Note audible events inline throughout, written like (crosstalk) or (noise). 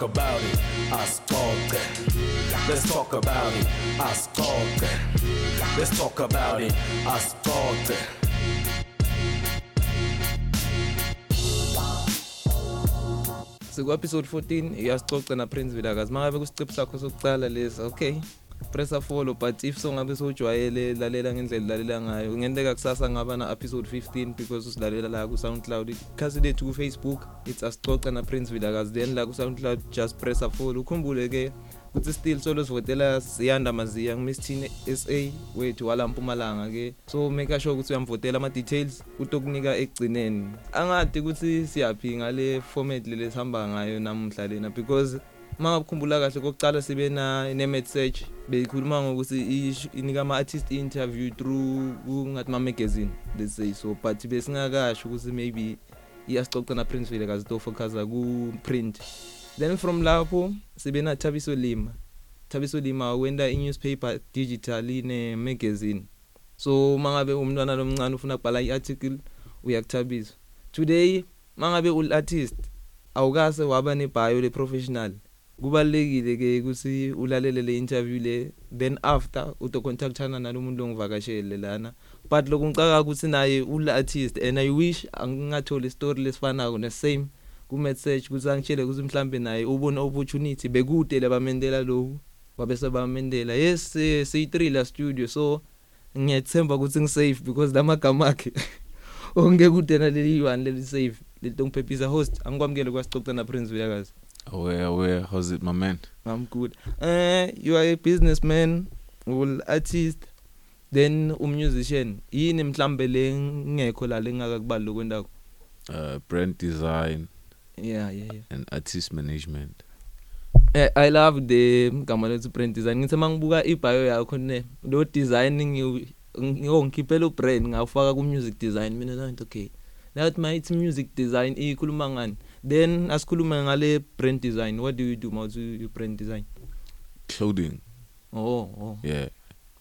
talk about it asixoxe let's talk about it asixoxe let's talk about it asixoxe siku episode 14 iyasicoca na Prince Vilakazi. Mangabe kusiqephu sakho sokuqala lesa okay. Press a follow but if so ngabe sojwayele lalela ngendlela lalela ngayo ngenteka kusasa ngaba na episode 15 because usilalela la ku SoundCloud ikhasi lethu ku Facebook it's asicoca na Prince Vilakazi. Then la ku SoundCloud just press a follow. Ukhumbule ke kuthi still solo sivotela siyanda maziya ngumithini SA wethu wala Mpumalanga ke so make sure ukuthi uyamvotela ama details utokunika egcineni angadi ukuthi siyapi ngale format leli sihamba ngayo namhla lena because mangakukhumbula kahle kokucala sibe na ne search beyikhuluma ngokuthi inika ama artist interview through kungathi ma magazine let's say so but besingakasho ukuthi maybe iyasicoca na Princeville kazi to focusa ku print then from lapho sibe na Thabiso Lima. Thabiso Lima wenda i newspaper digital ine magazine so mangabe umntwana lomncane ufuna ukubhala iarticle uyakuthabisa. Today mangabe ul artist awukase waba ne bio le professional kubalekile ke ukuthi ulalele le interview le then after uto contactana nalomuntu ongivakashele lana. But lokuncaka ukuthi naye ul artist and i wish angingatholi story lesifanako the same ku message ukuthi angitshele ukuthi mhlambe naye ubona opportunity bekude labamendela lo wabese bamendela yes C3 la studio so ngiyethemba ukuthi ngisafe because lamagama akhe (laughs) onke kude naleli one leli safe litongiphephisa host angikwamukele kwasixoxa na Prince Vilakazi. Aware, aware. How's it, my man? I'm good. Uh you are a businessman, ul artist, then ummusician. Yini mhlambe lengekho la lengakakubali lokwendako? Uh, brand design Yeah, yeah, yeah. and artist management. Eh I love the gama lethu brand design. Ngithe mangibuka ibio yakho ne lo designing ngiyongikhiphela ubrand ngawufaka ku music design mina nathi okay. Now my music design ikhuluma ngani? Then asikhuluma ngale brand design. What do you do mawuthi you brand design? Clothing. Oh, oh. Yeah.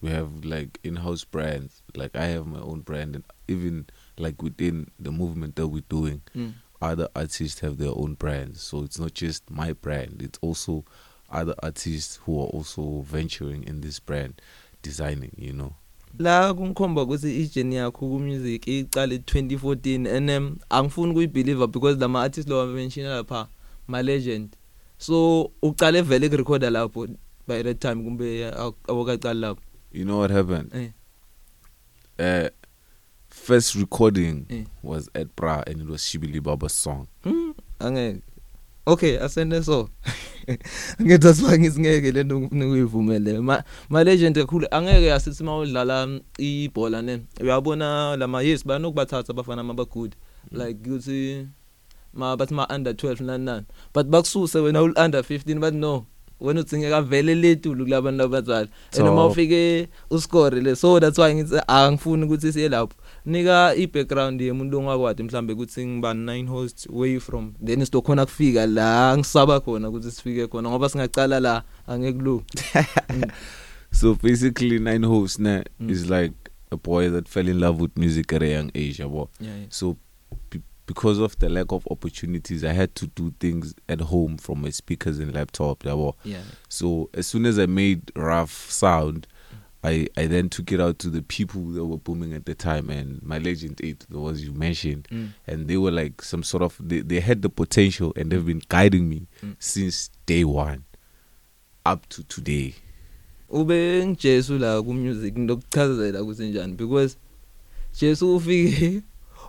We have like in-house brands. Like I have my own brand and even like within the movement that we're doing, Mm. other artists have their own brands. So it's not just my brand, it's also other artists who are also venturing in this brand designing, you know. La kungikhomba ukuthi ijourney yakho ku music iqale 2014 and um, angifuni kuyibelieve because lama artists lo mention lapha my legend so uqale vele ku recorder lapho by that time kumbe awakaqala lapho You know what happened? eh Uh first recording Eh. was at Bra and it was Shibili Baba's song. hmm angeke okay asende so (laughs) ngithi asibangizi ngeke lento nikuyivumele ma, ma legend kakhulu angeke asithi mawudlala mm, ibhola ne uyabona lama yes banokubathatha abafana maba good like ukuthi ma bathi ma under 12 nani nani but bakususe wena ul under 15 but no wena udzingeka vele letulu kulabantu abadala. And uma So- ufike uscore le so that's why ngithi angifuni ukuthi siye lapho. Nika i-background yemuntu ongakwadi mhlambe ukuthi ngiba 9 host way from then sitokhona kufika la ngisaba khona ukuthi sifike khona ngoba singacala la angekulu (laughs) So basically Nine Hosts na Mm. is like a boy that fell in love with music at a young age, yabo. yeah, yeah. So be- because of the lack of opportunities, I had to do things at home from my speakers and laptop, yabo. yeah So as soon as I made rough sound, I I then took it out to the people that were booming at the time and my legend 8 the ones you mentioned mm. and they were like some sort of they, they had the potential and they've been guiding me Mm. since day 1 up to today. ube ngijesu la ku music ndokuchazela ukuthi njani because Jesu ufike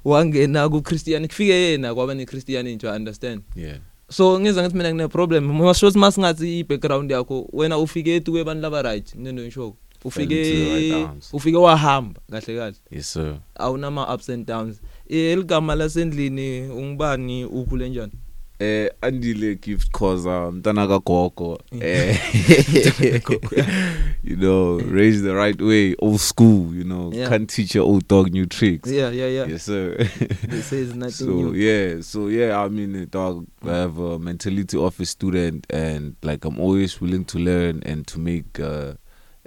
wangena ku Christian kufike yena kwaba ne Christian into understand Yeah. so ngiza ngithi mina ngine problem masho masingathi i background yakho wena ufike etu kwebantu laba right nendo ngisho Ufike ufike wahamba kahle kahle. Yes sir. awunama ups and downs. Eligama lasendlini ungibani ukhule njani? Eh andile gift causa mntana kagogo. Eh (laughs) (laughs) you know raised the right way old school you know. Yeah. can't teach your old dog new tricks. Yeah yeah yeah. Yes sir. They say it's nothing so new. yeah so yeah i mean dog i have a mentality of a student and like i'm always willing to learn and to make uh,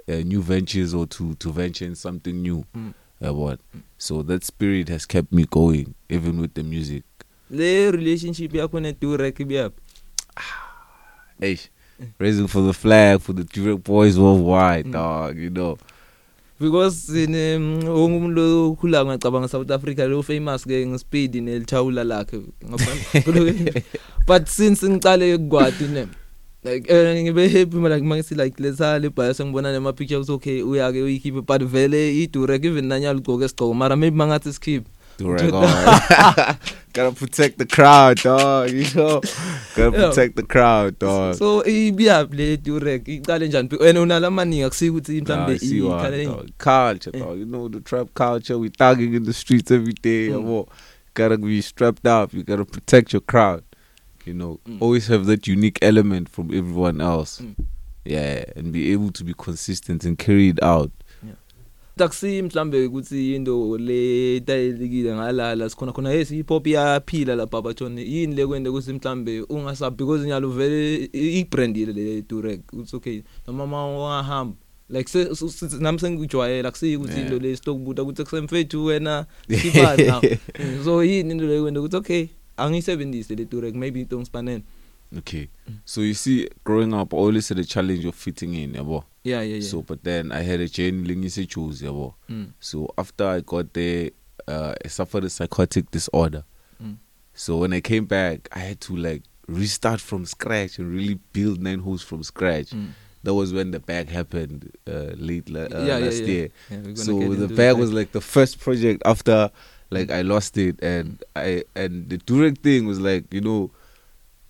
uh new ventures or to to venture in something new Mm. uh, what so that spirit has kept me going even with the music le relationship yakho ne Durek biyaphi hey, raising for the flag for the Durek boys worldwide, Mm. dog. You know. because sine wonke umuntu okhula ngacabanga South Africa lo famous ke ngespeed nelithawula lakhe ngaphandle (laughs) but since ngicale ukukwati ne like eh, ngibe happy mara mangisi like lesa le bias ngibona nema pictures okay uyake uyikhiphe but vele i Durek even nanyalo ugqoke isigqoko mara maybe mangathi skip Durek, alright. (laughs) (laughs) Gotta protect the crowd, dog. You know. Gotta protect the crowd, dog. so ibiya le Durek iqale njani wena unala maningi akusiki ukuthi mhlambe I see why, ikhale dog. Culture, dog. You know the trap culture. We thugging in the streets every day. Mm. yabo. Gotta be strapped up. You gotta protect your crowd. You know, Mm. always have that unique element from everyone else. Mm. Yeah, and be able to be consistent and carry it out. taxi mhlambe ukuthi into le tayelikile ngalala sikhona khona yes hip hop iyaphila lapha bathone yini le kwende ukuthi mhlambe ungasab because nyalo vele i brand le Durek it's okay noma ma ungahamba like nami sengijwayela akusiyi ukuthi into le stokubuta ukuthi kusemfethu wena (laughs) Mm, so yini into le kwende ukuthi okay angisebenzise le Durek maybe into ngispanene Okay. So you see, growing up, I always had a challenge of fitting in, yabo. yeah yeah yeah So, but then I had a journey choose, yabo. mm. So after I got there, uh, I suffered a psychotic disorder. Mm. So when I came back, I had to like restart from scratch and really build nine holes from scratch. Mm. That was when the bag happened uh, late la- uh, Yeah, yeah, last yeah. year. Yeah, we're gonna So the bag that. was like the first project after like I lost it, and I and the direct thing was like you know.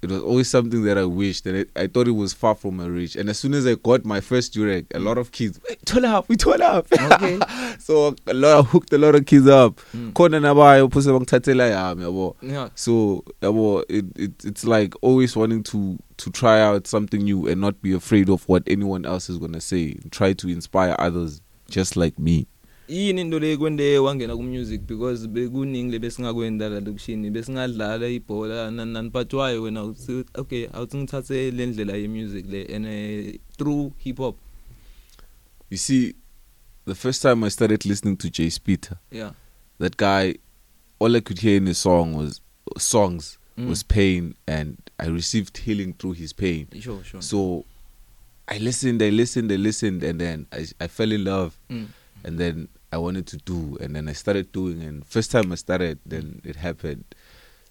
It was always something that I wished, and it, I thought it was far from my reach. And as soon as I got my first Durek, a lot of kids, "Hey, turn up, we turn up. Okay. (laughs) so a lot, I hooked a lot of kids up. Mm. Khona nabayo phose bangithathela yami yabo. So yabo, it, it it's like always wanting to to try out something new and not be afraid of what anyone else is gonna say. Try to inspire others just like me. Yini into le kwende wangena ku music because bekuningi lebesingakwenda la lokushini besingadlala ibhola nani nani but why wena okay awuthi ngithathe le ndlela ye music le and uh, through hip hop You see, the first time I started listening to Jay Speeder, yeah that guy, all I could hear in his song was songs Mm. was pain, and I received healing through his pain. sure sure So I listened, I listened, I listened, and then I I fell in love, mm. and then I wanted to do, and then I started doing, and first time I started, then it happened.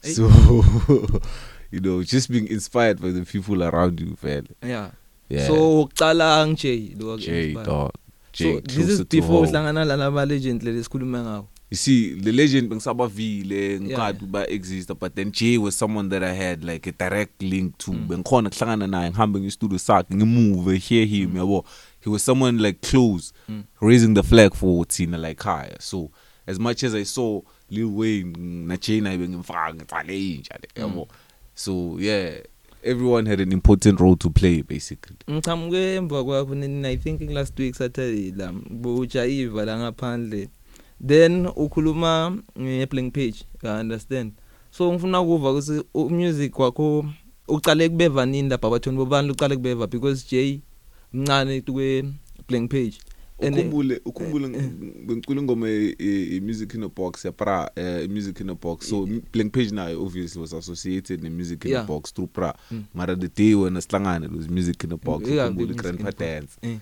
Hey. So (laughs) you know, just being inspired by the people around you, man. yeah Yeah. so uqala nje lo Jay, dog. Jay, so this is before uhlangana la laba legend le lesikhuluma ngawo You see, the legend bengisabavile ngikade ba exist but then Jay was someone that I had like a direct link to. Mm. Bengikhona kuhlangana naye ngihambe ngestudio sakhe ngimove hear him yabo. He was someone like close Mm. raising the flag for Tina like higher. So as much as I saw Lil Wayne na Jay naye bengimfaka ngicale inja le yabo. So yeah, everyone had an important role to play basically. ngichamuke emva kwakho nini i think last week saturday la bojayiva la ngaphandle then ukhuluma nge-blank page you understand so ngifuna ukuva ukuthi umusic wakho uqale kubeva nini lapha bathoni bobani uqale kubeva because Jay mncane kwe blank page. And, eh, ukhumbule ukhumbule bengicula ingoma ye- ye- ye-music in a box yapra uh, music in a box. So m- blank page nayo obviously was associated ne-music in Yeah. a box through pra. Mm. mara the day when sihlangane it was music in a box Yeah, ukhumbule music in a grandpa box. dance. Eh.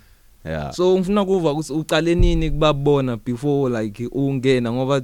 yeah. So ngifuna ukuva ukuthi uqale nini kubabona before like ungena ngoba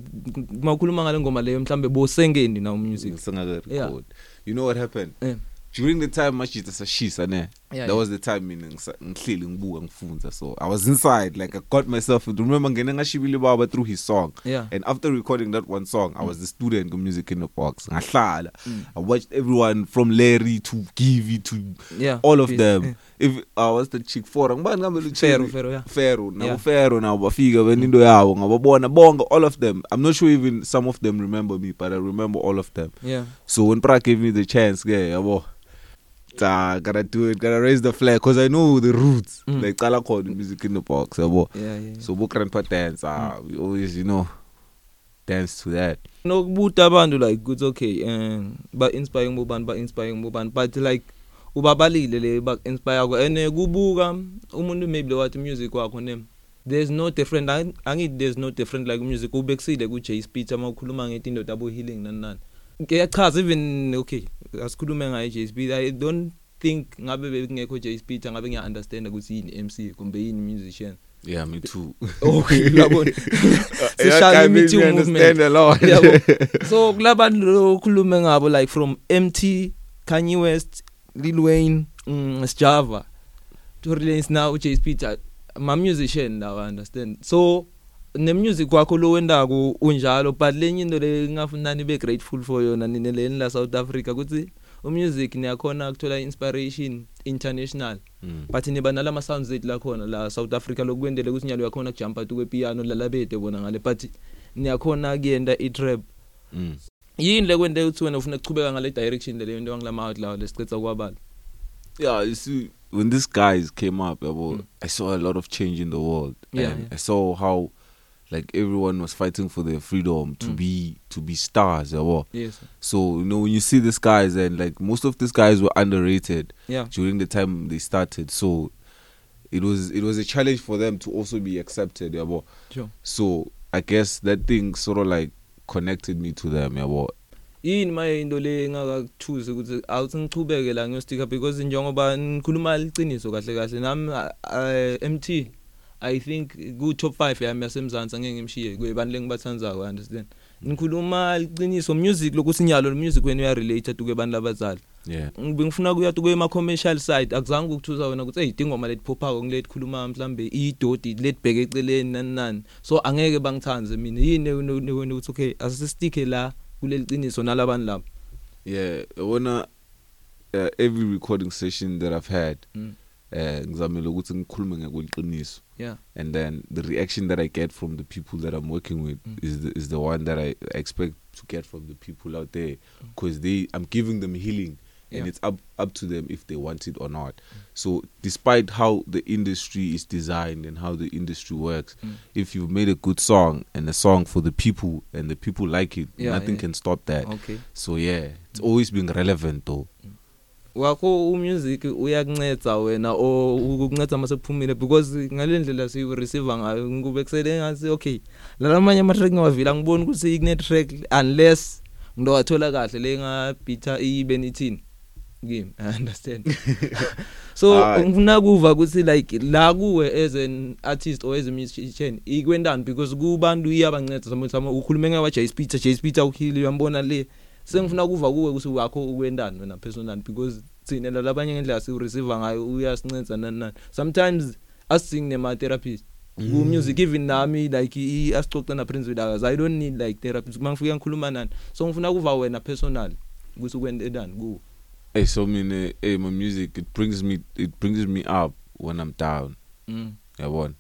makhuluma ngale ngoma leyo mhlambe bosengeni na umusic singaka Yeah. record you know what happened? Eh. During the time mashita sashisa ne. Yeah, that yeah. was the time mina ngihleli ngibuka ngifunza so i was inside like i got myself remember ngene ngashibile baba through his song yeah And after recording that one song, I was the student of music in the box. Ngahlala. Mm. I watched everyone from Larry to Givy to yeah all of please. them. Eh. If I was the chick four, ngibani ngambe lu Fero, Fero, yeah. Fero, nabo Yeah. Fero nabo bafika benindo yawo ngababona bonke all of them. I'm not sure even some of them remember me, but I remember all of them. yeah So when Pra gave me the chance, yeah, yabo. Ta, gotta do it, gotta raise the flag because I know the roots. Mm. Like cala called music in the box, yabo. yeah yeah, yeah. So bo grandpa dance, ah, we always, you know, dance to that. nokubuta abantu like kuthi okay um ba inspire ngobani ba inspire ngobani but like ubabalile le ba inspire ko and eh, kubuka umuntu maybe wathi music wakho ne there's no different Ang- angithi there's no different like music ubekusile ku Jay Speed ama ukhuluma ngethi into abo healing nani nani ngiyachaza even okay asikhulume ngaye Jay Speed i don't think ngabe bekungekho Jay Speed ngabe ngiya understand ukuthi yini MC kumbe yini musician. Yeah, me too. (laughs) okay uyabona (laughs) Yeah, sishaya I mean, imithi we movement understand a lot. yabo. (laughs) So kulabantu lokhulume ngabo like from MT Kanye West Lil Wayne mm, Sjava Tory Lanez now Jay Speed ma musician now I understand? So ne music wakho lo wendako unjalo but lenye into le ngafuna nibe grateful for yona nine leni la South Africa ukuthi umusic niyakhona ukuthola inspiration international Mm. but niba nalama sounds ethu la khona la South Africa lokwendele ukuthi nyalo yakhona kujumpa tu kwepiano lalabede bona ngale but niyakhona kuyenda i trap Mm. yini lekwente ukuthi wena ufuna ukuchubeka ngale direction leyo into wangilama outlaw lesicetha kwabala Yeah, you see, when these guys came up, yabo, Mm. I saw a lot of change in the world. Yeah, and yeah. I saw how, like, everyone was fighting for their freedom to Mm. be to be stars. Yabo. yes So you know when you see these guys, and like most of these guys were underrated yeah during the time they started. So it was it was a challenge for them to also be accepted. Yabo. sure So I guess that thing sort of like connected me to them. Yabo. yini maye into le engakuthusi ukuthi awuthi ngichubeke la ngiyostika because njengoba nikhuluma liciniso kahle kahle nami uh, MT I think ku top 5 yami yasemzansi angeke ngimshiye kubantu lengibathandayo I understand nikhuluma liciniso music lokuthi nyalo music wenu uya relate to kwebantu abazali Yeah. ngibengifuna kuya kuye ma commercial side akuzange ukuthusa wena ukuthi hey idingoma letiphophako ngilethi khuluma mhlambe idodi letibheke eceleni nani nani so angeke bangithanze mina yini wena ukuthi okay asisitike la kuleli qiniso nalabantu labo Yeah. I wanna uh, every recording session that I've had. Mm. Eh ngizamela ukuthi ngikhulume ngekweqiniso yeah. And then the reaction that I get from the people that I'm working with Mm. is the, is the one that I expect to get from the people out there. Because they I'm giving them healing and Yeah. it's up up to them if they want it or not. So despite how the industry is designed and how the industry works Mm. if you've made a good song and a song for the people and the people like it Yeah, nothing yeah. can stop that. Okay. So yeah it's always been relevant though. Wakho umusic uyakunceda wena o ukukunceda mase kuphumile because ngalendlela siyi receive ngayo ngikube kusele ngathi okay lalamanye ama track ngawavila ngibona ukuthi ikune track unless ngidowathola kahle le ngabitha ibe nithini kimi? I understand. (laughs) So Alright. ngifuna kuva ukuthi like la kuwe as an artist or as a musician ikwendani because kubantu iyabanceda sometimes ukhulume ngaba Jay Speed Jay Speed awukhili uyambona le sengifuna kuva kuwe ukuthi wakho ukwendani wena personal because thina la labanye ngendlela si receive ngayo uyasinceda nani nani. Sometimes asing nema therapist ku music even nami like i asicoca na Prince Vidakas i don't need like therapist. Mangifika ngikhuluma nani so ngifuna kuva wena personal ukuthi ukwendani ku hey so I mean eh, hey my music it brings me it brings me up when I'm down. Mm. yabona?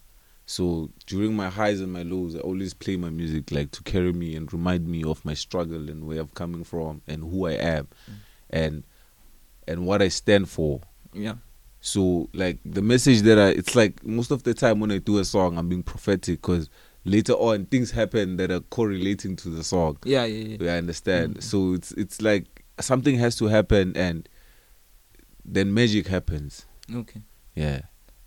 So during my highs and my lows i always play my music like to carry me and remind me of my struggle and where i'm coming from and who i am and and what i stand for. Yeah. So like the message that i it's like most of the time when i do a song i'm being prophetic because later on things happen that are correlating to the song. Yeah yeah, yeah. you understand? Mhm. so it's it's like something has to happen and then magic happens. Okay. Yeah.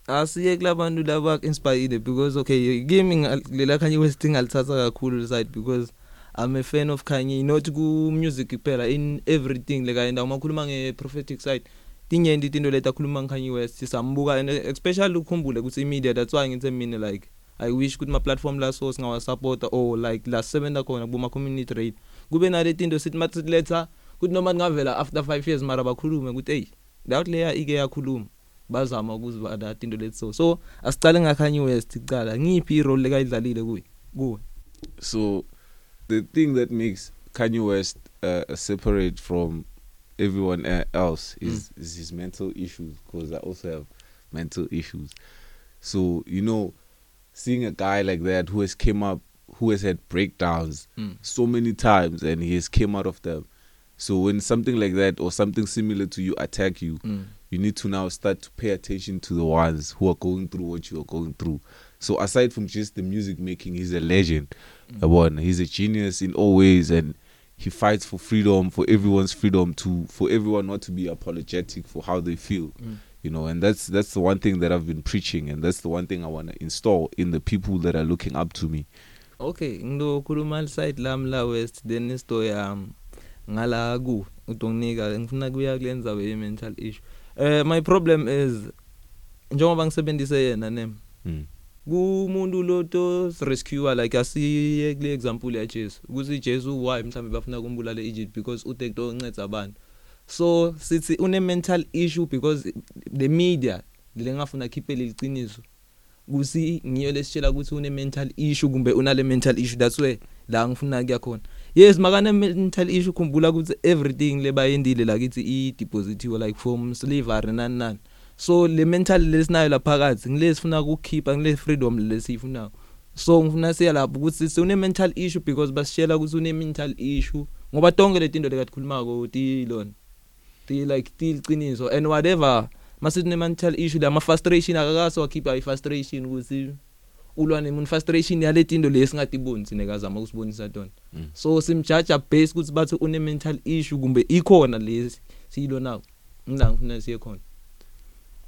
Asiye kulabantu laba inspired because okay kimi ngal- lela Kanye West ngalithatha kakhulu side because I'm a fan of Kanye not ku music kuphela in everything. Like ayenda uma khuluma nge prophetic side tinyenti izinto leta khuluma Kanye West sambuka and especially ukhumbule ukuthi media that's why ngithi mina like I wish ukuthi ma platform la so singawa support or like la sebenza khona kuma community rate. Kube nale tinto sithi mathi letha kuthi noma ngavela after 5 years mara bakhulume ukuthi hey la leya ike yakhuluma. Bazama ukuzibala into lethi so so asicale ngakhanye West icala ngiphi irole lekayidlalile kuyi kuwe so the thing that makes Kanye West uh, separate from everyone e- else is, is his mental issues because I also have mental issues. So you know, seeing a guy like that who has came up, who has had breakdowns mm. so many times, and he has came out of them. So when something like that or something similar to you attack you, Mm. You need to now start to pay attention to the ones who are going through what you are going through. So aside from just the music making, he's a legend. Mm. One, he's a genius in all ways, and he fights for freedom, for everyone's freedom to, for everyone not to be apologetic for how they feel. Mm. You know, and that's that's the one thing that I've been preaching, and that's the one thing I want to install in the people that are looking up to me. okay ngizokhuluma side lami la West then istory yami ngala ku udonginika ngifuna kuya kulenza we mental issue eh my problem is njengoba ngisebenzise yena nem Mm. kumuntu lo to rescue like asiye kule example ya Jesu ukuthi Jesu why? Mhlambe bafuna kumbulala Egypt because uTekto unceda abantu. So sithi une mental issue because the media lengafuna khipe leqiniso kusi ngiyo lesitshela ukuthi une mental issue kumbe unale mental issue that's why la ngifuna kuya khona. Yes makane mental issue khumbula ukuthi everything lebayendile lakithi i depositiwe like from slavery nani nani. So le mental lesinayo laphakathi ngilesifuna ukukhipha ngile freedom lesifuna so ngifuna siya lapho ukuthi sine mental issue because basishela ukuthi une mental issue ngoba tonke letinto lekakhulumako ti lona ti like ti liqiniso and whatever masithi ne mental issue la ma frustration akakaso wakhipha i frustration ukuthi ulwa nemuntu frustration yaletinto lesingatiboni sine kazama ukusibonisa tona Mm. so simjudge base ukuthi bathi une mental issue kumbe ikhona lesi siyilona ngila ngifuna siye khona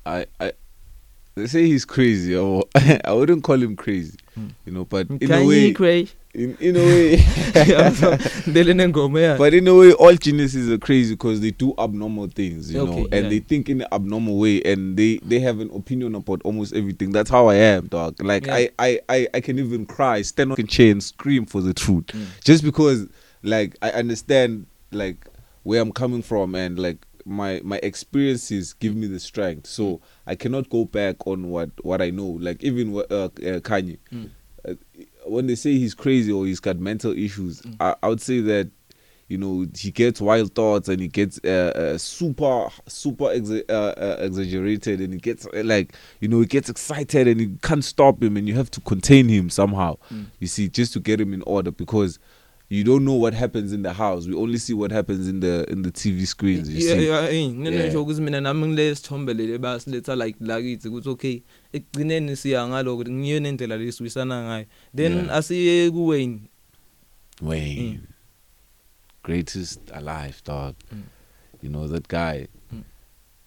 I I they say he's crazy or (laughs) I wouldn't call him crazy. Mm. You know, but in Can a way cray in, in a way (laughs) (laughs) but in a way all geniuses are crazy because they do abnormal things, you Okay, know, and yeah. they think in an abnormal way and they they have an opinion about almost everything. That's how I am, dog. Like Yeah. I, I I I can even cry, stand on a chair and scream for the truth. Mm. Just because like I understand like where I'm coming from and like my my experiences give me the strength. So I cannot go back on what what I know. Like even uh, uh, Kanye, Mm. When they say he's crazy or he's got mental issues, Mm. I, I would say that you know he gets wild thoughts and he gets uh, uh, super super exa- uh, uh, exaggerated and he gets uh, like you know he gets excited and you can't stop him and you have to contain him somehow Mm. you see just to get him in order because you don't know what happens in the house. We only see what happens in the in the tv screens you yeah see. yeah Yeah. nje ukuthi mina nami ngile sithombe leli basiletha like lakithi ukuthi okay ekugcineni siya ngalo ukuthi ngiyo nendlela lesiyisana ngayo. Then asiye ku Wayne. Wayne greatest alive dog. Mm. you know that guy. Mm.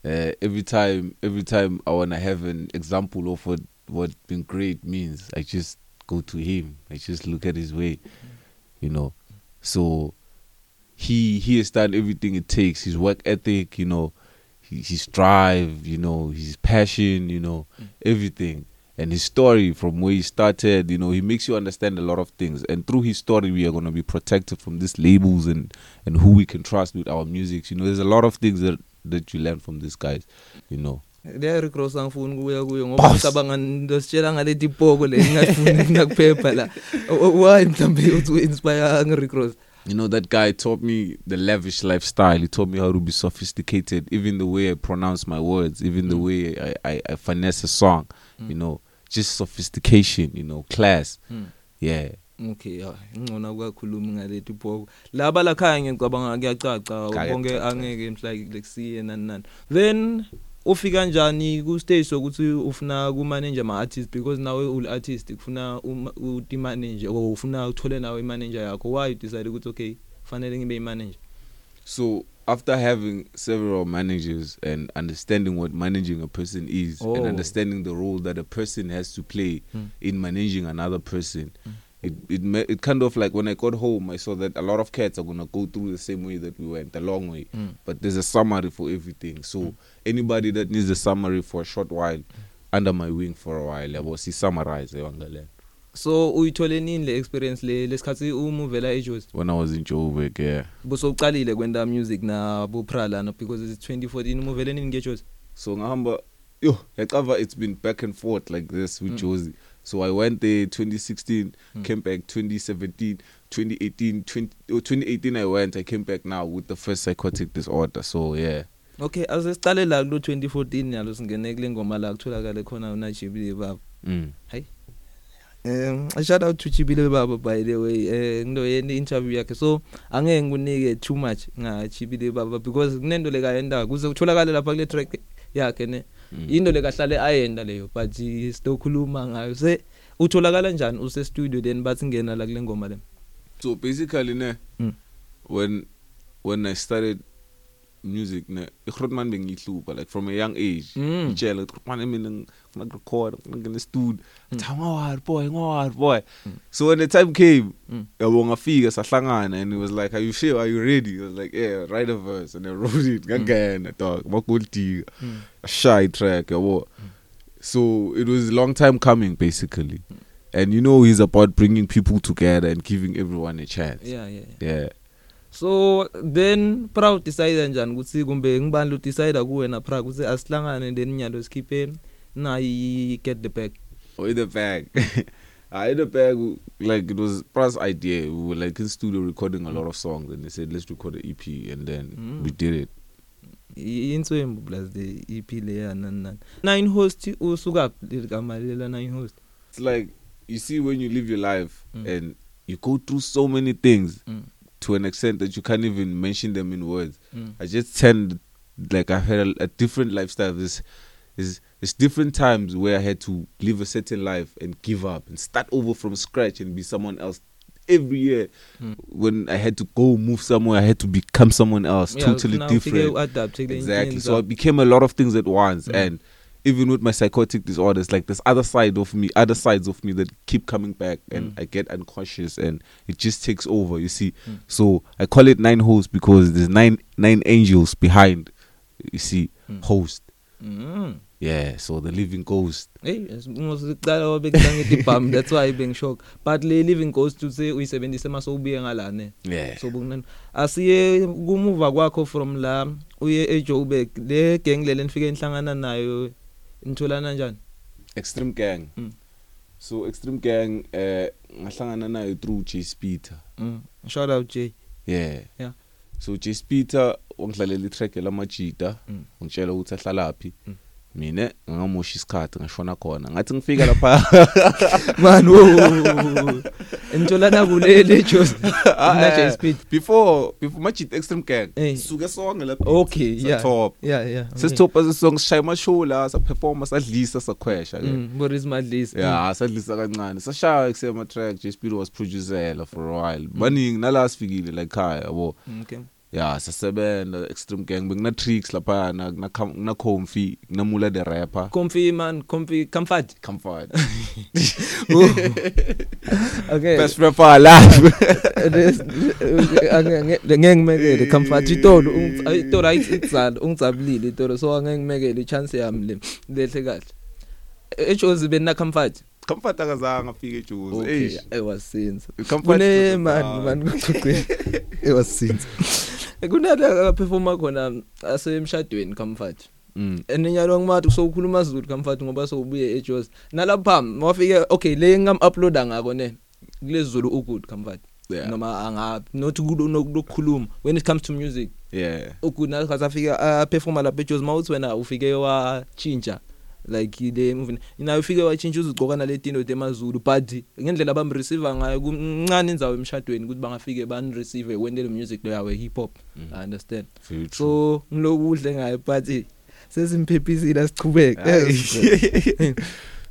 uh, every time every time i want to have an example of what what being great means i just go to him. I just look at his way. You know. So he he has done everything it takes. His work ethic you know. His, his drive you know. His passion you know. Mm. everything. And his story from where he started you know he makes you understand a lot of things. And through his story we are going to be protected from these labels and and who we can trust with our music you know there's a lot of things that that you learn from these guys you know. Le recross angifuni kuya kuyo ngoba ngicabanga ndositshela ngale tipoko le ngafuni (laughs) ngakuphepha la O- o- why mhlambe uthi inspire nge recross you know that guy taught me the lavish lifestyle. He taught me how to be sophisticated even the way i pronounce my words even the Mm. way I, I, I finesse a song Mm. you know. Just sophistication you know class. Hmm. yeah. Okay ngcono ukukhuluma ngale tipoko laba la khaya ngicabanga kuyacaca bonke angeke mhlawumbe lekusiye nani nani then ufika kanjani ku stage sokuthi ufuna ku manager ama artist because nawe ul artist kufuna uti manager or ufuna uthole nawe i manager yakho why you decide ukuthi okay fanele ngibe i manager so after having several managers and understanding what managing a person is Oh. and understanding the role that a person has to play Mm. in managing another person Mm. It it it kind of like when i got home i saw that a lot of cats are going to go through the same way that we went a long way. Mm. but there's a summary for everything. So Mm. anybody that needs a summary for a short while under my wing for a while yabo si summarize yangale so uyithole nini le experience le lesikhathi uma uvela eJozi? When i was in joburg yeah. Busocalile kwenda music na buprala no because it's 2014 uma uvele nini ngeJozi so ngahamba yo yacava it's been back and forth like this with Mm. josie so i went there 2016 Mm. came back 2017 2018 20, oh, 2018 i went i came back now with the first psychotic disorder so yeah Okay ase sicale la ku 2014 yalo singene kule ngoma la kutholakala khona uNajibile baba. mm. Um shout out to Chibile baba by the way. Eh ngido yeni interview yakhe so angeke ngikunike too much nga Chibile baba because kunento le kayenda kuze kutholakala lapha kule track yakhe ne. Mm. Into le kahlale ayenda leyo but sitokhuluma ngayo. Se utholakala njani use studio then bathi ngena la kule ngoma le. so basically ne Mm. when when i started music ne igrotman bengihlupa like from a young age. Mm. itshela igrotman mina ngifuna record ngene studio. Athi ngawari boy ngawari boy. So when the time came Mm. yabo ngafika sahlangana and he was like are you sure? Are you ready? I was like yeah write a verse and I wrote it. Ngangena dog magold digger Mm. a shy track yabo. So it was a long time coming basically. And you know he's about bringing people together and giving everyone a chance. Yeah yeah. Yeah. So then proud decide njani ukuthi kumbe ngibani lo decide kuwena proud ukuthi asihlangane then nyalo sikhiphe nayi get the bag or in the bag. (laughs) I in the bag, like it was Pra's idea. We were like in studio recording a lot of songs, and they said let's record an EP, and then Mm. we did it. inswembu plus the EP leya nani nani nine host usuka ligama lela nine host It's like you see when you live your life Mm. and you go through so many things mm. To an extent that you can't even mention them in words. Mm. I just tend like I had a, a different lifestyle. This is it's different times where I had to live a certain life and give up and start over from scratch and be someone else. Every year, Mm. when I had to go move somewhere, I had to become someone else, Yeah, totally different. u-adapt kule Exactly. So I zakho. became a lot of things at once, Mm. and even with my psychotic disorders, like this other side of me, other sides of me that keep coming back, and Mm. I get unconscious, and it just takes over. You see, Mm. so I call it nine hosts because there's nine nine angels behind. You see, Mm. host. Mm. Yeah, so the living ghost. Hey, that's why bengishock but le living ghost uthe uyisebenzise mase ubuye ngalane Yeah. so bunani asiye kumuva kwakho from la uye eJoburg le gang lele nifike nihlangana nayo nitholana kanjani Extreme Gang. Mm. So Extreme Gang, uh, ngahlangana nayo through J Speeder. mm. shout out Jay Yeah. Yeah. So J Speeder wangidlalela itrack lamajita, Mm. ngitshela ukuthi ahlalaphi. Mm. Mina ngamosha isikhathi ngashona khona. Ngathi ngifika lapha (laughs) man wo nitholana kule le Jos na Jay Speed before before majita Extreme Gang. Eh. Suke sonke lapha. okay yeah Top. yeah yeah okay. Sesithopa sesong sishaya amashow la sa performa sadlisa sakhwesha ke. mm Boris Madlis Yeah, sadlisa kancane. Sashaya kusema track J Speed was producer for a while. Baningi nala sifikile la ekhaya yabo. Mm, okay ya sasebenza extreme gang bekuna tricks lapha na na comfy namula the rapper. Comfy man comfy comfort comfort (laughs) okay. Best rapper alive. (laughs) Ngeke ngimekele comfort itolo itolo ayitsala ungicabulile itolo so angeke ngimekele chance yami le lehle kahle. Ejozi bena comfort comfort akazange afike ejuzi okay i was since. Comfort kune man man (laughs) kuxoxe it was since. Kunala performa khona asemshadweni comfort mm. Eninyalo ngimathi sokukhuluma Zulu comfort ngoba sobuye eJozi. Nalapha wafike okay le ngam uploada ngako ne kule Zulu ugood comfort Yeah. noma anga not kulo nokukhuluma when it comes to music yeah. Ugood nakasafika a performa lapha eJozi mawuthi wena ufike wa chinja like le movie ina ufike wa chinja uzigcoka naletino temazulu but ngendlela abamreceive ngayo kuncane indzawo emshadweni ukuthi bangafike ban receive when the music lo yawe hip hop Mm. i understand. Very true so ngilokudle ngayo but sesimphephizile sichubeke Ayi. (laughs)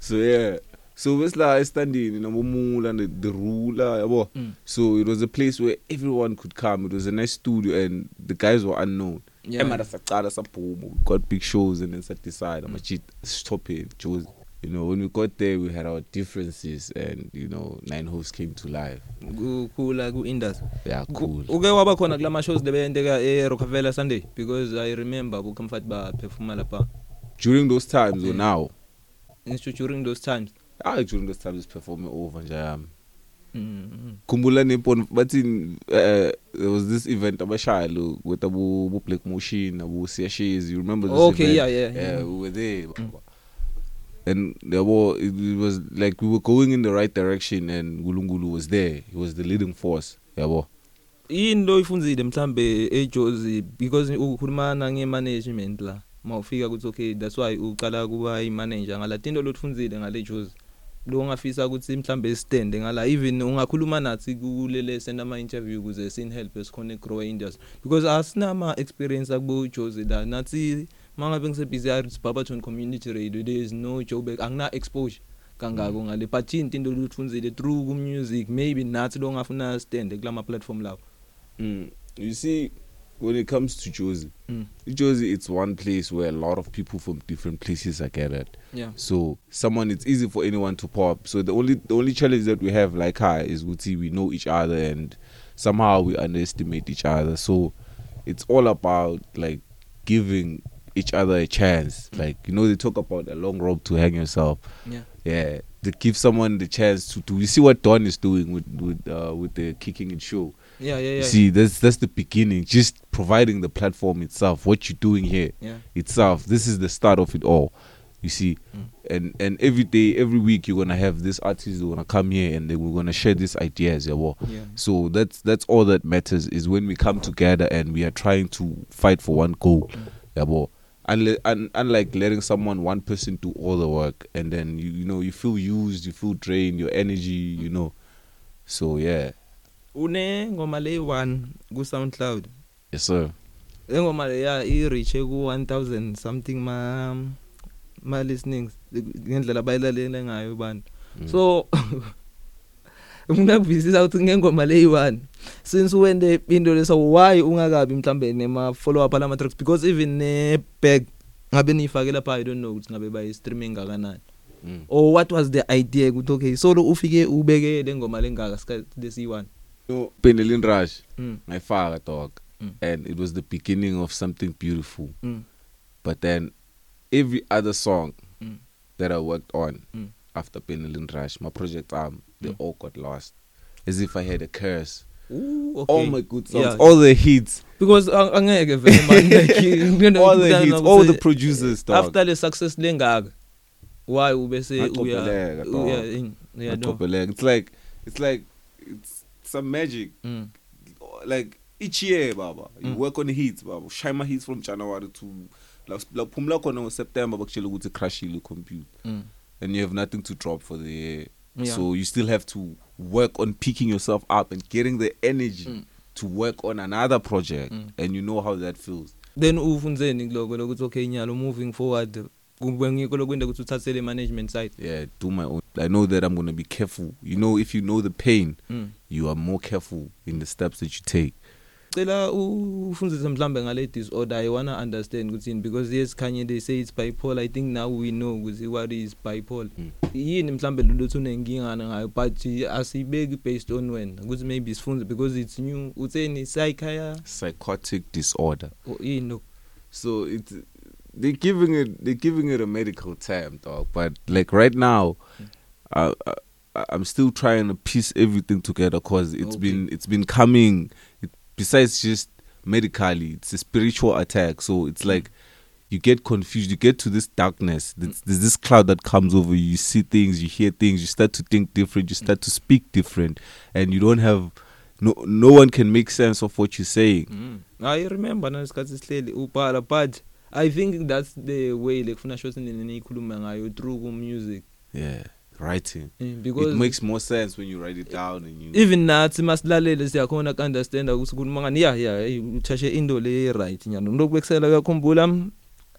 so yeah. So besla estandini nomumula the, the ruler yabo? Mm. so it was a place where everyone could come. It was a nice studio and the guys were unknown. Yeah. emara saqala saphuma we got big shows and then sat decide ama cheat stop it Jozi you know when we got there we had our differences and you know nine hosts came to life. Kukhula ku industry yeah cool. uke waba khona kulama shows lebeyenteka e Rockefeller Sunday? Because i remember ku comfort ba performa lapha during those times or Yeah. now? Into during those times. Ah during those times performing over nje yami mm khumbula nepon bathi uh, there was this event abashaya lo with abu bu black motion abu siyashes you remember this Okay, event? yeah, yeah, yeah. Yeah. we were there and there were it, it was like we were going in the right direction and Gulungulu was there. He was the leading force yabo. Yini lo ifunzile mhlambe eJozi? Because ukhuluma nge management la mawufika kuthi okay that's why uqala kuba i manager ngalatinto lotfunzile ngale Jozi. Lo ungafisa ukuthi mhlambe stand ngala even ungakhuluma nathi kulele send ama interview kuze sin help esikhona grow industry because asinama experience akubo Jozi la. Nathi mangabe ngise busy at Barberton community radio there is no job angina exposure kangako ngale. But into into lutfunzile through ku music maybe nathi lo ngafuna stand kulama platform lawo? Mm. you see when it comes to Josie, Mm. Josie, it's one place where a lot of people from different places are gathered. yeah So someone, it's easy for anyone to pop. So the only the only challenge that we have, like her, is we see we know each other and somehow we underestimate each other. So it's all about like giving each other a chance. Like you know, they talk about a long rope to hang yourself. yeah Yeah, to give someone the chance to do. You see what Don is doing with with uh, with the kicking it show. yeah yeah You yeah see, that's that's the beginning. Just providing the platform itself. What you're doing here yeah itself. This is the start of it all. You see, Mm. and and every day, every week, you're gonna have this artist who gonna come here and then we're gonna share these ideas. Yeah, well. yeah So that's that's all that matters is when we come together and we are trying to fight for one goal. Yeah, well. Unle- un- unlike letting someone one person do all the work and then you you know you feel used you feel drained your energy you know so yeah une ngoma le 1 ku SoundCloud yes sir. Engoma le ya i reach ku 1000 something ma ma listenings ngendlela bayilalele ngayo abantu. Mm. so (laughs) kuvisisa ukuthi ngengoma le yi1 since wende into leso why ungakabi mhlambe nema follow up ala tracks because even ne bag ngabe niyifake lapha i don't know ukuthi ngabe bayi streaming kangakanani Mm. or what was the idea ukuthi okay solo ufike ubeke le ngoma lengaka sikhathi lesi1 no Penelin Rush mm. father dog Mm. and it was the beginning of something beautiful mm but then every other song Mm. that I worked on Mm. after Penelin Rush my project um they Mm. all got lost as if I had a curse Ooh, okay. all my good songs Yeah. all the hits because ang- angeke vele man (laughs) like you know, all the hits all the producers dog after le success lengaka why ubese uya uya yeah no it's like it's like it's some magic mm. like each year baba you Mm. work on hits baba ushaye ama hits from January to la la phumula khona ngoSeptember bakutshela ukuthi crashile computer Mm. and you have nothing to drop for the year Yeah. so you still have to work on picking yourself up and getting the energy Mm. to work on another project Mm. and you know how that feels then ufunzeni kuloko lokuthi okay nyalo moving forward kube ngikho lokwenda ukuthi uthathe le management side yeah do my own i know that i'm going to be careful you know if you know the pain mm. you are more careful in the steps that you take cela ufundzise mhlambe ngale disorder i wanna understand ukuthi because yes kanye they say it's bipolar. I think now we know ukuthi what is bipolar. Mm. yini mhlambe lolutho unenkingana ngayo but asibeki based on wena ukuthi maybe sifunze because it's new. Utseni psychia psychotic disorder. Yini so it's they're giving it they're giving it a medical term dog. But like right now I, I i'm still trying to piece everything together cuz it's Okay. been it's been coming. It, besides just medically it's a spiritual attack. So it's like you get confused you get to this darkness there's, there's this cloud that comes over you you see things you hear things you start to think different you start to speak different and you don't have no no one can make sense of what you're saying. Mm. I remember nasikhathi sihleli ubhala but I think that's the way lekufuna shothi nikhuluma ngayo through ku music yeah. Writing. Eh, because it makes more sense when you write it down and you even nathi masilalele siyakhona ku understand ukuthi kukhuluma ngani. Yeah yeah uthashe into le right nyano lokubekisela uyakhumbula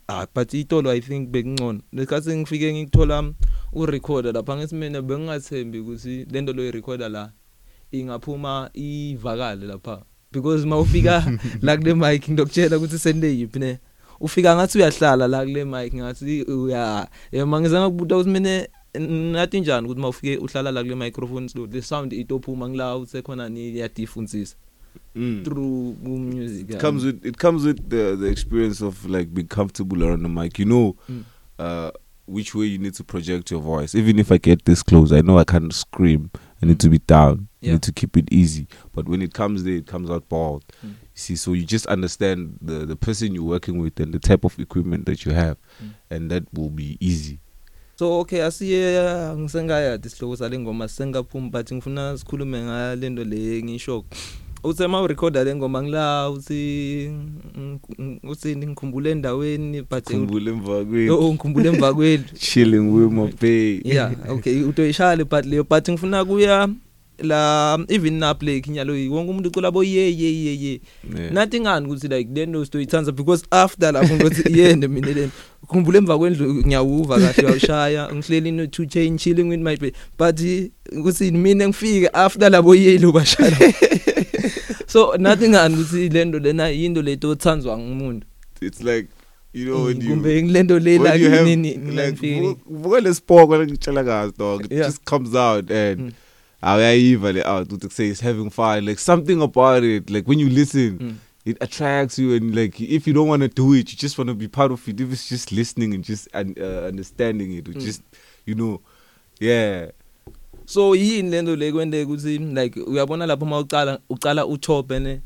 ah but itolo i think bekungcono. Lesikhathi ngifike ngikuthola u recorder lapha ngesimene bengingathembi ukuthi lento lo recorder la ingaphuma ivakale lapha. Because mawufika (laughs) la kule mic ngidokutshela ukuthi sende yiphi ne. Ufika ngathi uyahlala la kule mic ngathi uya mangizange kubuta ukuthi mina nathi njani ukuthi mawufike uhlala la kule microphone slow the sound itophuma ngila usekhona ni yadifunsisa Mm. through music it comes with it comes with the the experience of like being comfortable around the mic you know Mm. uh which way you need to project your voice even if i get this close i know i can't scream i need to be down i Yeah. need to keep it easy but when it comes there it comes out bald Mm. you see so you just understand the the person you're working with and the type of equipment that you have Mm. and that will be easy so okay asiye ngisengayadi isihloko sale ngoma sengaphuma but ngifuna sikhulume ngalento le ngisho uthi ma recorder le ngoma ngila uthi uthi ngikhumbule endaweni but Khumbula emva kwethu, oh ngikhumbule emva kwethu (laughs) chilling with my babe yeah okay utoyishale but leyo but ngifuna kuya la even na play kinyalo wonke umuntu ucula bo ye ye ye ye Yeah. nathi ngani ukuthi like lento stoyithanza because after lapho ngothi yena mina lento khumbula emva kwendlu ngiyawuva kahle uyawushaya ngihleli no two chain chilling with my baby but ukuthi mina ngifike after labo yelo bashaya (laughs) so nothing ngani ukuthi lento lena yinto leto othandzwa ngumuntu it's like you know when you kumbe ngilento le la when you have nini like vuka lesipoko ngitshela kazi dog it Yeah. just comes out and Mm. awuyayiva le out ukuthi say it's having fun like something about it like when you listen Mm. It attracts you and like if you don't want to do it you just want to be part of it. If it's just listening and just un- uh, understanding it or Mm. just you know yeah. So yini lento le kwende ukuthi like uyabona lapho mawuqala uqala uchope ne?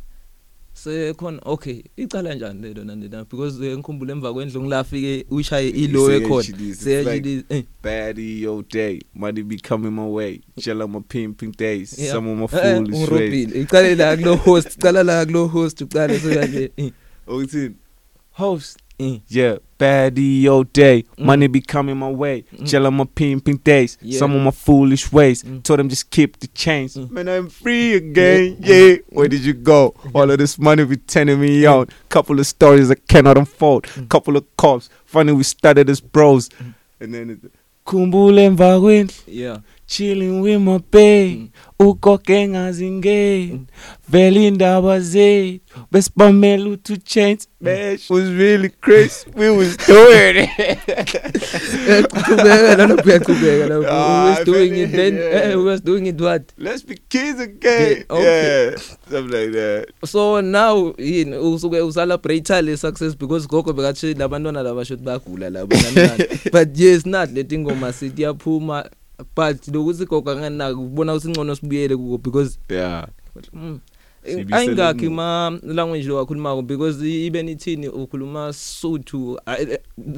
Sekhona okay icala njani lento nandina because eh, ngikhumbula emva kwendlu ngilafike ushaye ilo Say ekhona. HDs, it's seyajidi eh. baddie yo day money be coming my way chill on my pimping days Yeah. some of my Eh, foolish ways. Ngirobile icala la kulo host icala la kulo host uqale sekanje eh, (laughs) Otin host eh. Yeah, baddie yo day. Mm. Money be coming my way. Mm. Chill on my pimping days. Yeah. Some of my foolish ways. Mm. Told them just keep the chains. Mm. Man, I'm free again. Yeah. Where did you go? All of this money be turning me on. Couple of stories I cannot unfold. Mm. Couple of cops. Funny we started as bros. Mm. And then it. Kumbule mvakweni yeah chilling with my babe Mm. ugoge ngazingeni Mm. vele indaba zethu besibamela u-two chains bash was really crazy. We was (laughs) doing it. Uyaqhubeka nalapho uyaqhubeka lapho Ah, we was doing vele, it then yeah. eh, we was doing it what? Let's be kids again. Yeah, okay. yeah something like that. So now yini usuke usalabrate le success because gogo bekathi labantwana laba shothi bagula labo (laughs) but yes not leti ngoma sithi yaphuma. But lokuthi gogo anganaki ubona ukuthi ingcono sibuyele kuko because yeah. Mm, Sibuyisele ayingakhi emuva. ma language lo wakhuluma because even ithini ukhuluma Sotho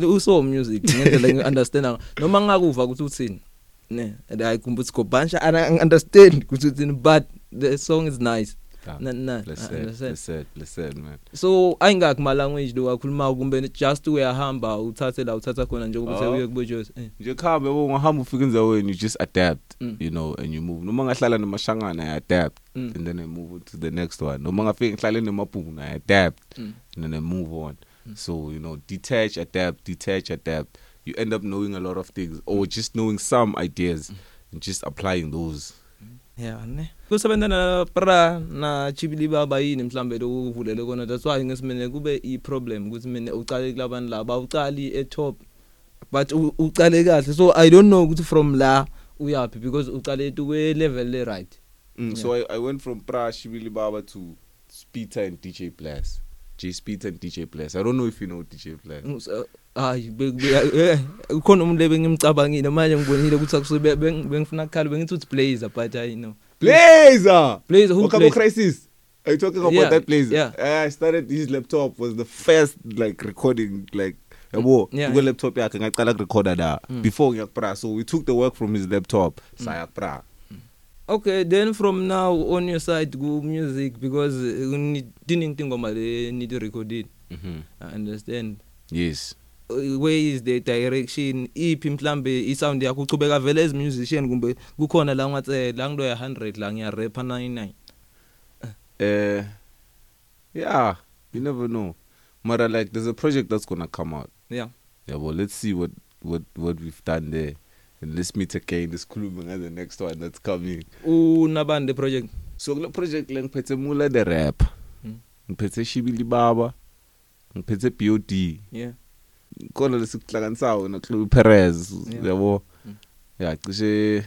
uso music ngendlela ngi understand noma ngakuva ukuthi uthini? Ne and i kumbuthi gobansha i understand ukuthi uthini but the song is nice. Let's say man so ayingakhi ma language lo wakhuluma kumbe just uyahamba uthathe la uthatha khona njengoba sewuye kubojozi eh nje khambe ungahamba ufika enzaweni you just adapt Mm. you know and you move noma ngahlala nemashangana i adapt Mm. and then i move on to the next one noma ngafika ngihlale nemabhunu i adapt Mm. and then I move on. Mm. So you know, detach, adapt, detach, adapt. You end up knowing a lot of things, or just knowing some ideas Mm. and just applying those. yeah ne kusebenza na pra na chibili baba yini mhlambe lokuvulele kona that's why ngesimene kube i problem ukuthi mina uqale kulabantu laba uqali e top but u- uqale kahle so i don't know ukuthi from la uyapi because uqale tu kwe level le right Mm, So I, I went from Pra Shibili Baba to Speeder and DJ Blast. J Speeder and DJ Blast. I don't know if you know DJ Blast. So, hayi be- be- eh, ukhona umuntu lebengimcabangile manje ngibonile ukuthi akusube beng- bengifuna ukukhala bengithi uthi blazer but i know Blazer! blazer who Wakabo Crisis. Are you talking about Yeah, that Blazer? yeah. Uh, I started his laptop was the first like recording like yabo Yeah, yeah, yeah. laptop yakhe ngaqala ukurecorda la Mm. before ngiyakupra so we took the work from his laptop saya kupra Okay, then from now on your side go music because uh, nidinning tingoma le need recorded. mhm I understand. yes Uh, Where is the direction? Iphi mhlambe i sound yakho ucubeka vele as musician kumbe kukhona la ngathi la ngilo ya 100 la ngiya rap 99. Uh, yeah, you never know. Mara, like, there's a project that's gonna come out. Yeah. Yeah, well, let's see what what what we've done there, and let's meet again. This Kuluming as the next one that's coming. Unabande project. So the project like ngiphethe Mula the rap, Mm. ngiphethe Shibili Baba, ngiphethe BOD. Yeah. Khona lesikuhlanganisayo no Chloe Perez, yabo. Mm. Yeah, cishe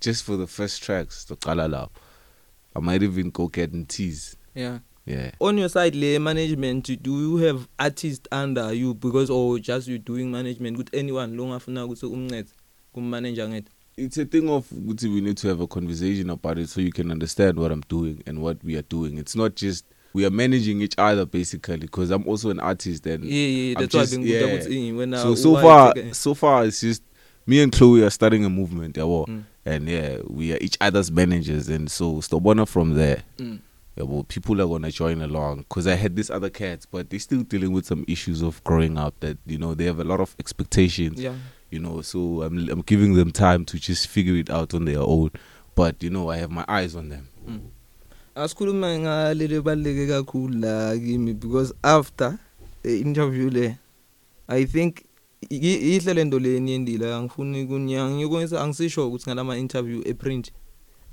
just for the first tracks to qala lapho. I might even go get and tease. Yeah. Yeah. On your side le management do you have artists under you because or just you doing management with anyone lo ngafuna ukuthi umncede kum manager ngethu. it's a thing of we need to have a conversation about it so you can understand what I'm doing and what we are doing. It's not just we are managing each other basically because I'm also an artist and Yeah, yeah, that's why just- bengibuza yeah. wena so so far so far it's just me and Chloe are starting a movement, yabo. Mm. and yeah, we are each other's managers and so Stobona from there. Mm. Yeah, well, people are gonna join along because I had these other cats, but they're still dealing with some issues of growing up. That you know they have a lot of expectations. Yeah. you know so I'm I'm giving them time to just figure it out on their own but you know I have my eyes on them asikhuluma ngaleli baleke kakhulu la kimi because after the interview le i think i- ihle lento le niyendile angifuni kunya ngikwenza angisisho ukuthi ngalama interview eprint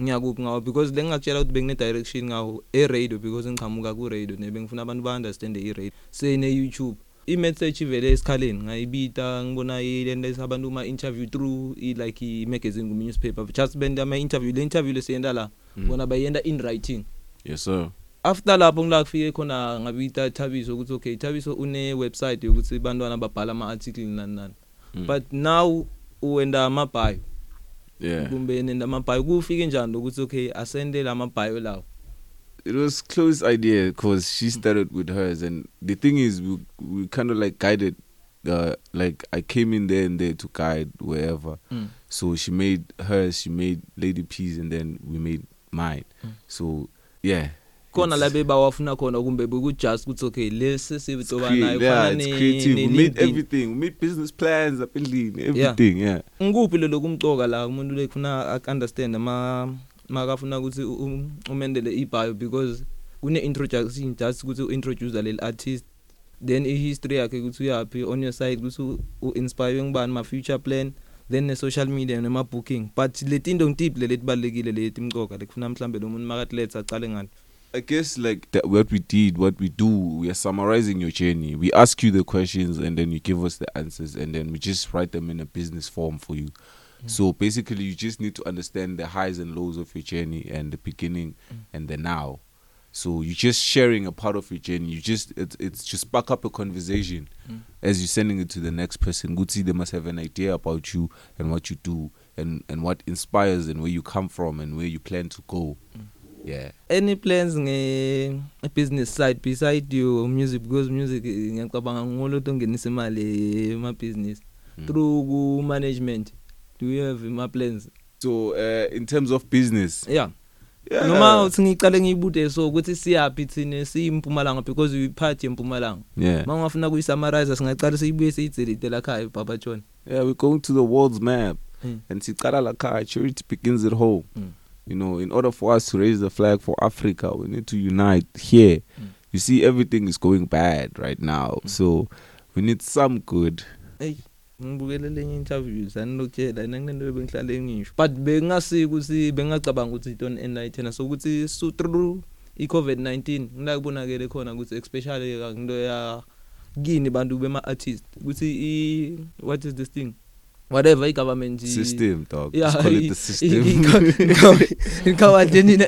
ngiyakuphi ngawo because lengakutshela ukuthi bengine direction ngawo e radio because ngiqhamuka ku radio nebengifuna abantu ba understand i radio sene YouTube i-message ivele esikhaleni ngayibita ngibona ilento esabantu uma interview through i like i magazine ku newspaper just benda ama interview le interview lesiyenda la bona bayenda in writing. Yes, sir. after lapho ngila kufike khona ngabita Thabiso ukuthi okay Thabiso une website yokuthi bantwana babhala ama article nani nani. Mm. but now uwenda ama bio Yeah. kumbe nenda ama bio kufike njani ukuthi okay asende la ma bio lawo? It was close idea because she started with hers and the thing is we we kind of like guided uh like i came in there and there to guide wherever. Mm. so she made hers she made lady peas and then we made mine. Mm. so yeah. Khona la bebawafuna khona kumbe bekujust ukuthi okay lesi sibitoba nayo it's ne creative. We made everything. We made business plans lean everything yeah. Ngikuphi lo lokumcoka la umuntu lekufuna ak understand ama makafuna ukuthi umendele ibio because kune introduction just ukuthi uintroduce leli artist then i history yakhe ukuthi uyapi on your side ukuthi uinspire ngibani ma future plan then ne social media nema booking but letinto ngitiphi leti balekile leti imcoka lekufuna mhlambe lo muntu makathi let's aqale ngani I guess like that what we did, what we do, we are summarizing your journey. We ask you the questions and then you give us the answers and then we just write them in a business form for you. So basically you just need to understand the highs and lows of your journey and the beginning and the now. So you're just sharing a part of your journey. You just it's it's just spark up a conversation Mm. as you're sending it to the next person. Good see they must have an idea about you and what you do and and what inspires and where you come from and where you plan to go. Yeah. any plans nge business side beside your music because music ngiyacabanga ngolotho ngenisa imali ema business Mm. through ku management do you have my plans So uh, in terms of business, yeah yeah, noma uthi ngicale ngiyibude so ukuthi siyapi thina siyimpumalanga because we part yempumalanga yeah, mangafuna kuyisummarize singacala siyibuye siyidzelite la khaya baba John yeah, we're going to the world's map, Mm. and Sikara Laka charity begins at home. Mm. You know, in order for us to raise the flag for Africa, we need to unite here. Mm. You see, everything is going bad right now, so we need some good. hey ngibukele lenye interview sanilokutshela nanginento bengihlale ngisho. But bengasiki ukuthi bengacabanga ukuthi don't enlighten so ukuthi so through i COVID-19 ngila kubonakele khona ukuthi especially into ya kini bantu bema artist ukuthi what is this thing? Whatever i government i- System, dog. yeah Just call it the system.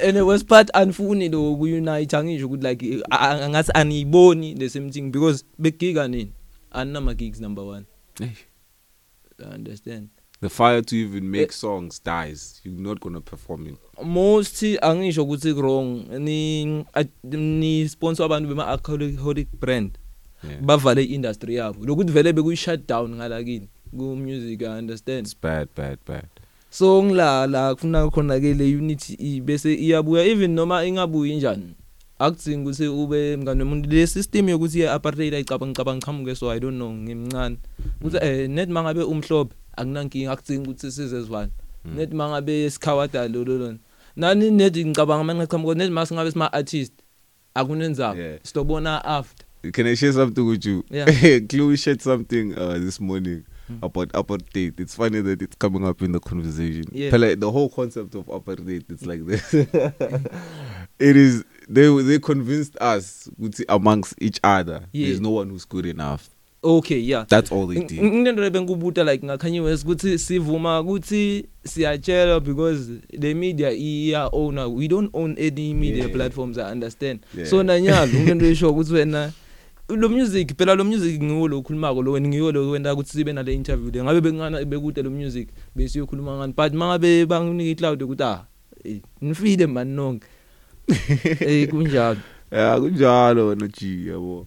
and it was part unfuni lo kuunite angisho ukuthi like a- a- ngathi aniyiboni the same thing because begiga nini? Anama gigs number 1 Hey, I understand the fire to even make Eh. songs dies. You're not gonna perform it. most angisho ukuthi wrong ni a- ni sponsor abantu bema alcoholic brand Yeah. bavale industry yabo lokuthi vele bekuyi shut down ngalakini ku music i understand It's bad, bad, bad. so ngilala kufuna khona ke le unity i- bese iyabuya even noma ingabuyi njani akudzingi ukuthi ube mngane womuntu le system yokuthi ye apartheid ayicabanga ngicabanga qhamuke so i don't know ngimncane ukuthi eh net mangabe umhlobo akunankinga akudzingi ukuthi sizezwana Mm. net mangabe sikhawada lo lo lo nani net ngicabanga manje qhamuke net masingabe sima artist akunenzaba Yeah. sitobona after Can I share something with you? Yeah. (laughs) Chloe shared something uh, this morning Mm. about apartheid. It's funny that it's coming up in the conversation. Yeah. Pele- the whole concept of apartheid, it's like this. (laughs) it is they they convinced us ukuthi amongst each other Yeah. there's no one who's good enough. okay yeah That's all they did. Ngilento lebenkubuta like ngakhanyiwe ukuthi sivuma ukuthi siyatshela because the media iya owner we don't own any media Yeah. platforms i understand Yeah. so nanyalo (laughs) ngilento esho ukuthi wena lo music phela lo music ngiwo lo khulumako lo wena ngiwo lo wenda ukuthi sibe nale interview le ngabe bengana bekude lo music besiyokhuluma ngani but mangabe banginika icloud ukuthi ah eh, nifile mani nonke (laughs) eh kunjalo Yeah, kunjalo wena G yabo.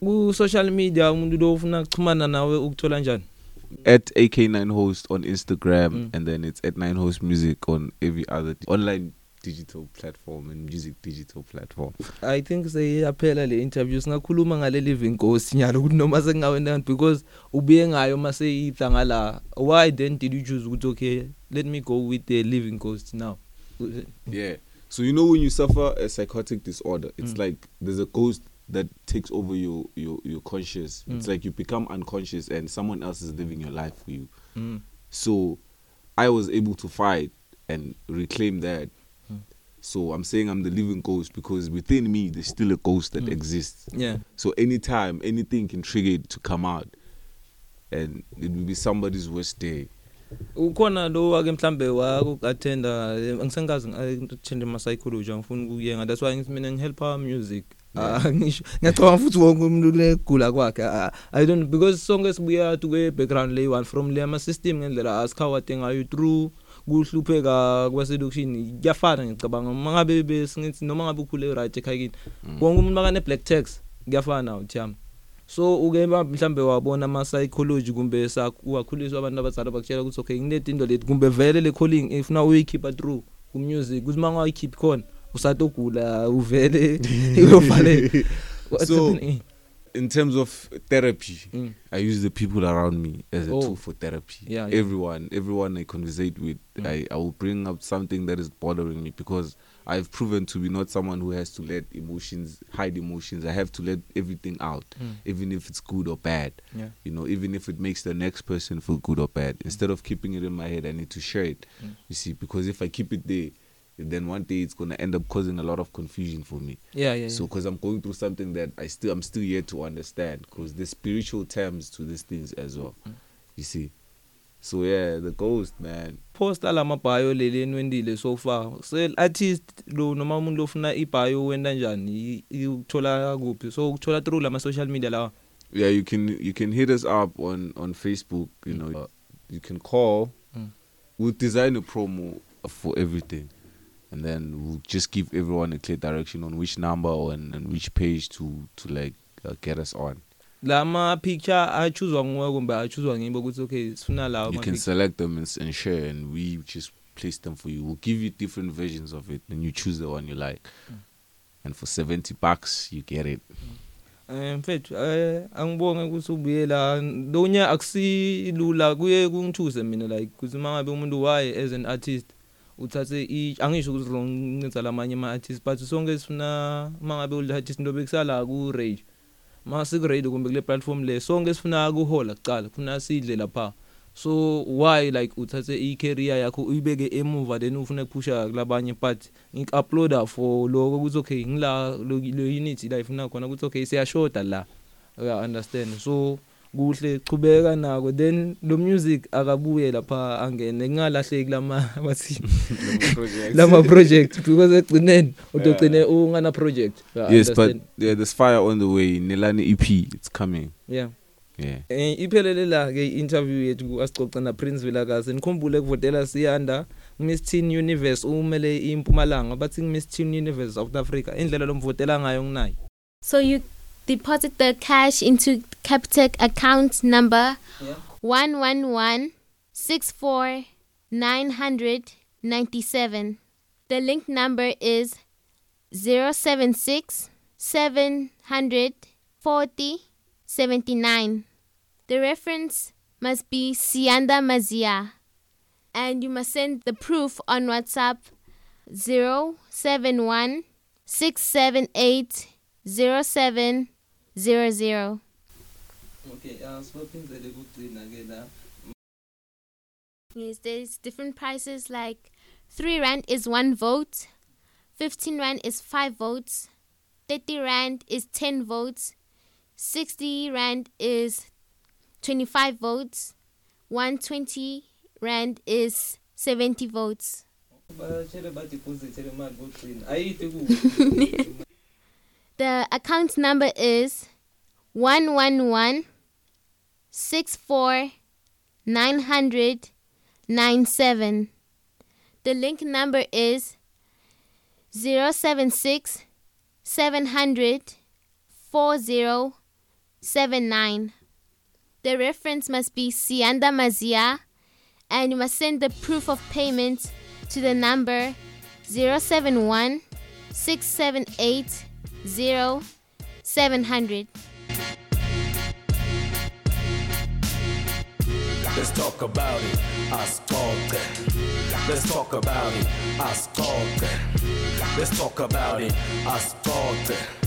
ku social media umuntu lo ufuna ukuxhumana nawe ukuthola njani At AK9 host on Instagram Mm. and then it's at 9 host music on every other di- online digital platform and music digital platform. I think seyaphela le interview singakhuluma ngale living ghost nyalo ukuthi noma sengawena because ubuye ngayo mase idlanga la why then did you choose ukuthi okay let me go with the living ghost now Yeah. So you know when you suffer a psychotic disorder, it's Mm. like there's a ghost that takes over your your your conscious. It's Mm. like you become unconscious and someone else is living your life for you. mm. So I was able to fight and reclaim that. Hmm. So I'm saying I'm the living ghost because within me there's still a ghost that Mm. exists. yeah So anytime anything can trigger it to come out, and it will be somebody's worst day. Ukhona lo ake mhlambe waku-attenda eh, angisengikazi attend ama-psychology angifuni ukuyenga that's why ngithi mina ngihelp our music. Ah, (laughs) ngisho ngiyacabanga futhi wonke umuntu legula kwakhe. Ah, i don't because sonke sibuya to kwe-background leyi-one from le ama-system ngendlela asikhawade ngayo through kuhlupheka kwaselokushini kuyafana ngicabanga. Uma ngabe besingithi noma ngabe ukhule right ekhayekini wonke umuntu makane-black tax kuyafana uthiyami so uke ba- mhlambe wabona ama psychology kumbe sakukhuliswa abantu abazali bakutshela ukuthi okay ngineti into lethi kumbe vele le calling ifuna uyikhipha through ku music kuthi uma ungayikhiphi khona usatogula uvele (laughs) uyovale What's So- happening? In terms of therapy, Mm. I use the people around me as a Oh. tool for therapy. Yeah, yeah. Everyone, everyone I conversate with, Mm. I, I will bring up something that is bothering me because I've proven to be not someone who has to let emotions hide emotions. I have to let everything out, Mm. even if it's good or bad. Yeah. You know, even if it makes the next person feel good or bad. Instead of keeping it in my head, I need to share it. Mm. You see, because if I keep it there, then one day it's gonna end up causing a lot of confusion for me. yeah yeah, So, yeah. because I'm going through something that I still I'm still yet to understand, because there's spiritual terms to these things as well. Mm. You see, so yeah, the ghost man. posta lama bio leli enwendile so far sel artist lo noma umuntu lofuna ibio wenda njani i- ukuthola kuphi so ukuthola through lama social media lawa Yeah, you can you can hit us up on on Facebook. You know, uh, you can call. Mm. We'll design a promo for everything, and then we'll just give everyone a clear direction on which number or and, and which page to to like uh, get us on. Lama picture achuzwa nguwe kumbe achuzwa ngibo ukuthi okay sifuna lawo you ama can picture. select them and, s- and share and we just place them for you. We'll give you different versions of it and you choose the one you like. Mm. and for 70 bucks you get it. Eh mfethu eh angibonge ukuthi ubuye la lonya akusilula kuye kungithuse mina like kuthi mangabe umuntu waye as an artist uthathe i angisho ukuthi wrong ncenza lamanye ama artists but sonke sifuna mangabe ul artist into bekusala ku radio mase ku radio kumbe kule platform le sonke sifuna ukuhola kucala kufuna sidle lapha. So why like uthathe i career yakho uyibeke emuva then ufuna ukuphusha kulabanye but ngik-uploada for lokho ukuthi okay ngila lo lo unity la ifuna khona ukuthi okay siyashoda la. Uya understand. So kuhle chubeka nako then lo music akabuye lapha angene. Ngalahleki lama (laughs) bathi lama project because egcineni utogcine ungana project yes but yeah there's fire on the way. Nelani EP it's coming. Yeah. Yeah. Eh iphelele la ke interview yethu kuasicoca na Prince Vilakazi. Nikhumbule kuvotela siyanda Miss Teen Universe umele impumalanga bathi Miss Teen Universe South Africa. Indlela lomvotela ngayo nginayo. So you deposit the cash into Capitec account number yeah one one one six four nine hundred ninety seven. The link number is zero seven six seven hundred forty seventy nine. The reference must be Sianda Mazia. And you must send the proof on WhatsApp zero seven one six seven eight zero seven zero zero. okay asiphinzele kugcina ke la Yes, there's different prices like 3 Rand is 1 vote, 15 Rand is 5 votes, 30 Rand is 10 votes, 60 Rand is 25 votes, 120 Rand is 70 votes. batshele badeposit le mali kugcina ayithi ku (laughs) (laughs) The account number is 111 64 900 97. The link number is 076 700 40 79. The reference must be Sianda Mazia and you must send the proof of payment to the number 071 678 0 700. Let's talk about it. Ascolta. Let's talk about it. Ascolta. Let's talk about it. Ascolta.